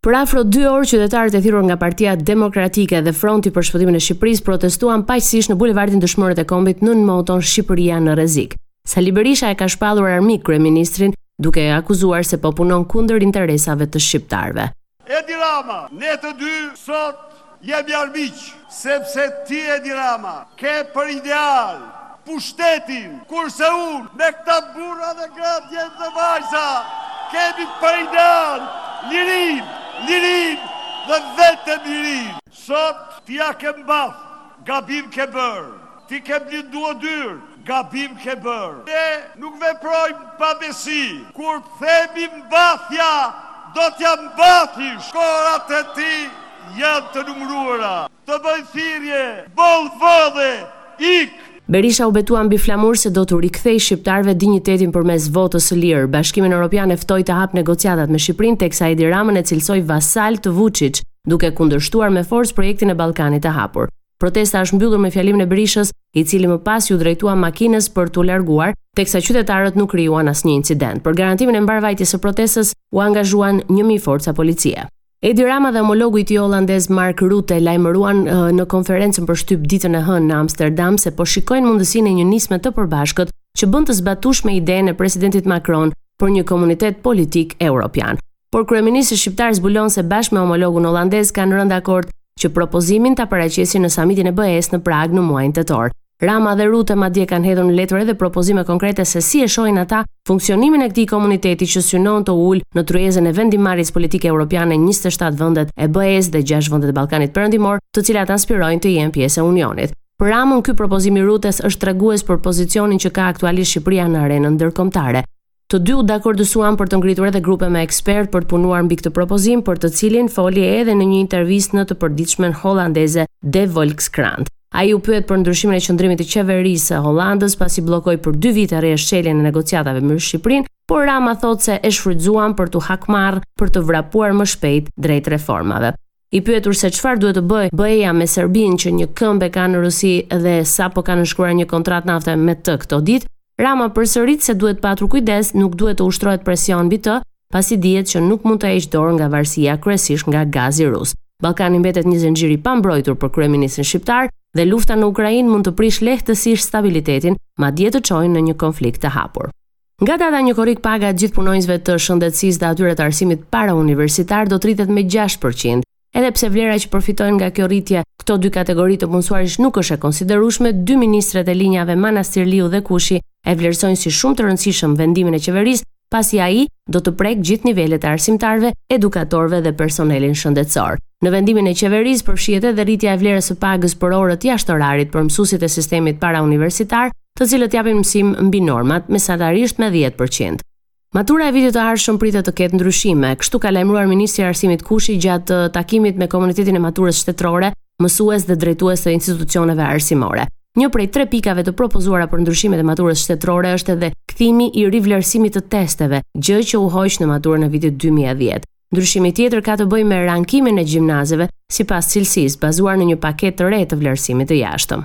Për afro 2 orë qytetarët e thirrur nga Partia Demokratike dhe Fronti për Shpëtimin e Shqipërisë protestuan paqësisht në bulevardin Dëshmorët e Kombit nën moton Shqipëria në rrezik. Sali Berisha e ka shpallur armik kryeministrin, duke e akuzuar se po punon kundër interesave të shqiptarëve. Edi Rama, ne të dy sot jemi armiq, sepse ti Edi Rama ke për ideal pushtetin, kurse unë me këta burra dhe gra djem dhe vajza kemi për ideal lirinë, lirinë dhe vetëm lirinë. Sot ti ia ke mbathë, gabim ke bërë, ti ke blinduar dyert. Gabim ke bërë. Ne nuk veprojmë pabesi. Kur të themi mbathja, do t'ia mbathësh. Orët e tij janë të numëruara. Të bëj thirrje, boll vodhe, ik! Berisha u betua mbi flamur se do t'u rikthejë shqiptarëve dinjitetin përmes votës së lirë. Bashkimin Europian e ftoi të hapë negociatat me Shqipërinë, teksa Edi Ramën e cilësoi vasal të Vuçiç, duke kundërshtuar me forcë projektin e Ballkanit të Hapur. Protesta është mbyllur me fjalimin e Berishës, i cili më pas iu drejtua makinës për t'u larguar, teksa qytetarët nuk krijuan asnjë incident. Për garantimin e mbarëvajtjes së protestës u angazhuan 1000 forca policie. Edi Rama dhe homologu i tij holandez Mark Rutte lajmëruan në konferencën për shtyp ditën e hënë në Amsterdam se po shikojnë mundësinë e një nisme të përbashkët që bën të zbatueshme idenë e presidentit Macron për një komunitet politik evropian. por kryeministri shqiptar zbulon se bashkë me homologun holandez kanë rënë dakord që propozimin ta paraqesin në samitin e BE-së në Pragë në muajin tetor. Rama dhe Rute madje kanë hedhur në letër edhe propozime konkrete se si e shohin ata funksionimin e këtij komuniteti që synon të ulë në tryezën e vendimmarrjes politike europiane 27 vendet e BE-së dhe 6 vendet e Ballkanit Perëndimor, të cilat aspirojnë të jenë pjesë e Unionit. Për Ramën ky propozim i Rutes është tregues për pozicionin që ka aktualisht Shqipëria në arenën ndërkombëtare. Të dy u dakordësuan për të ngritur edhe grupe me ekspertë për të punuar mbi këtë propozim, për të cilin foli edhe në një intervistë në të përditshmen holandeze De Volkskrant. Ai u pyet për ndryshimin e qëndrimit të qeverisë së Holandës pasi bllokoi për dy vite rresht çeljen e negociatave me Shqipërinë, por Rama thotë se e shfrytëzuam për t'u hakmarrë për të vrapuar më shpejt drejt reformave. I pyetur se çfarë duhet të bëjë BE-ja me Serbinë që një këmbë e ka në Rusi dhe sapo ka nënshkruar një kontratë nafte me të këto ditë, Rama përsërit se duhet patur kujdes, nuk duhet të ushtrohet presion mbi të, pasi dihet që nuk mund të heqë dorë nga varësia kryesisht nga gazi rus. Ballkani mbetet një zinxhir i pambrojtur për kryeministrin shqiptar dhe lufta në Ukrainë mund të prishë lehtësisht stabilitetin, madje të çojë në një konflikt të hapur. Nga data një korrik paga e gjithë punonjësve të shëndetësisë dhe atyre të arsimit parauniversitar do të rritet me 6%. Edhe pse vlera që përfitojnë nga kjo rritje, këto dy kategori të punësuarish nuk është e konsiderueshme, dy ministret e linjave Manastirliu dhe Kushi e vlerësojnë si shumë të rëndësishëm vendimin e qeverisë, pasi ai do të prekë gjithë nivelet e arsimtarëve, edukatorëve dhe personelin shëndetësor. Në vendimin e qeverisë përfshihet edhe rritja e vlerës së pagës për orët jashtë orarit për mësuesit e sistemit parauniversitar, të cilët japin mësim mbi normat, mesatarisht me 10 për qind. Matura e vitit të ardhshëm pritet të ketë ndryshime, kështu ka lajmëruar ministrja e Arsimit Kushi gjatë takimit me komunitetin e maturës shtetërore, mësues dhe drejtues të institucioneve arsimore. Një prej tre pikave të propozuara për ndryshimet e maturës shtetërore është edhe kthimi i rivlerësimit të testeve, gjë që u hoq në maturën e vitit 2010. Ndryshimi tjetër ka të bëjë me rankimin e gjimnazeve sipas cilësisë, bazuar në një paketë të re të vlerësimit të jashtëm.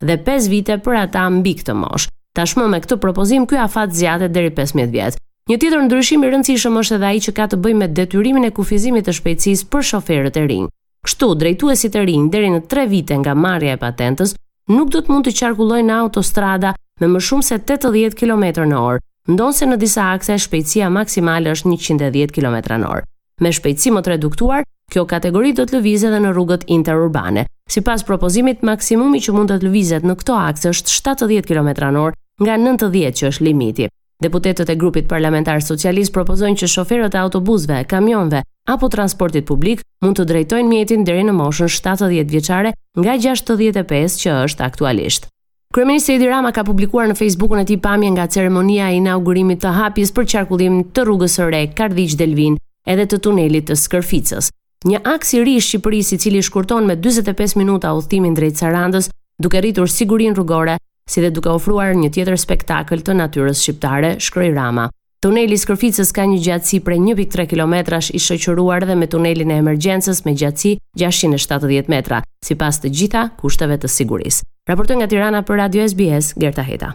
dhe pesë vite për ata mbi këtë moshë. Tashmë me këtë propozim ky afat zgjatet deri 15 vjet. Një tjetër ndryshim i rëndësishëm është edhe ai që ka të bëjë me detyrimin e kufizimit të shpejtësisë për shoferët e rinj. Kështu, drejtuesit e rinj deri në 3 vite nga marrja e patentës nuk do të mund të qarkullojnë në autostrada me më shumë se 80 kilometra në orë, ndonëse në disa akse shpejtësia maksimale është 110 kilometra në orë. Me shpejtësi më të reduktuar, kjo kategori do të lëvizë edhe në rrugët interurbane. Sipas propozimit, maksimumi që mund të të lëvizet në këto akse është 70 km/h nga 90 që është limiti. Deputetët e grupit parlamentar socialist propozojnë që shoferët e autobusëve, kamionëve apo transportit publik mund të drejtojnë mjetin deri në moshën 70 vjeçare nga 65 që është aktualisht. Kryeministri Edi Rama ka publikuar në Facebookun e tij pamje nga ceremonia e inaugurimit të hapjes për qarkullim të rrugës së re Kardhiq-Delvinë dhe të tunelit të Skërficës. Një aks i ri i Shqipërisë i cili shkurton me 45 minuta udhëtimin drejt Sarandës, duke rritur sigurinë rrugore, si dhe duke ofruar një tjetër spektakël të natyrës shqiptare, shkroi Rama. Tuneli i Skërficës ka një gjatësi prej një pikë tre kilometrash i shoqëruar dhe me tunelin e emergjencës me gjatësi gjashtëqind e shtatëdhjetë metra, sipas të gjitha kushteve të sigurisë. Raportoi nga Tirana për Radio SBS, Gerta Heta.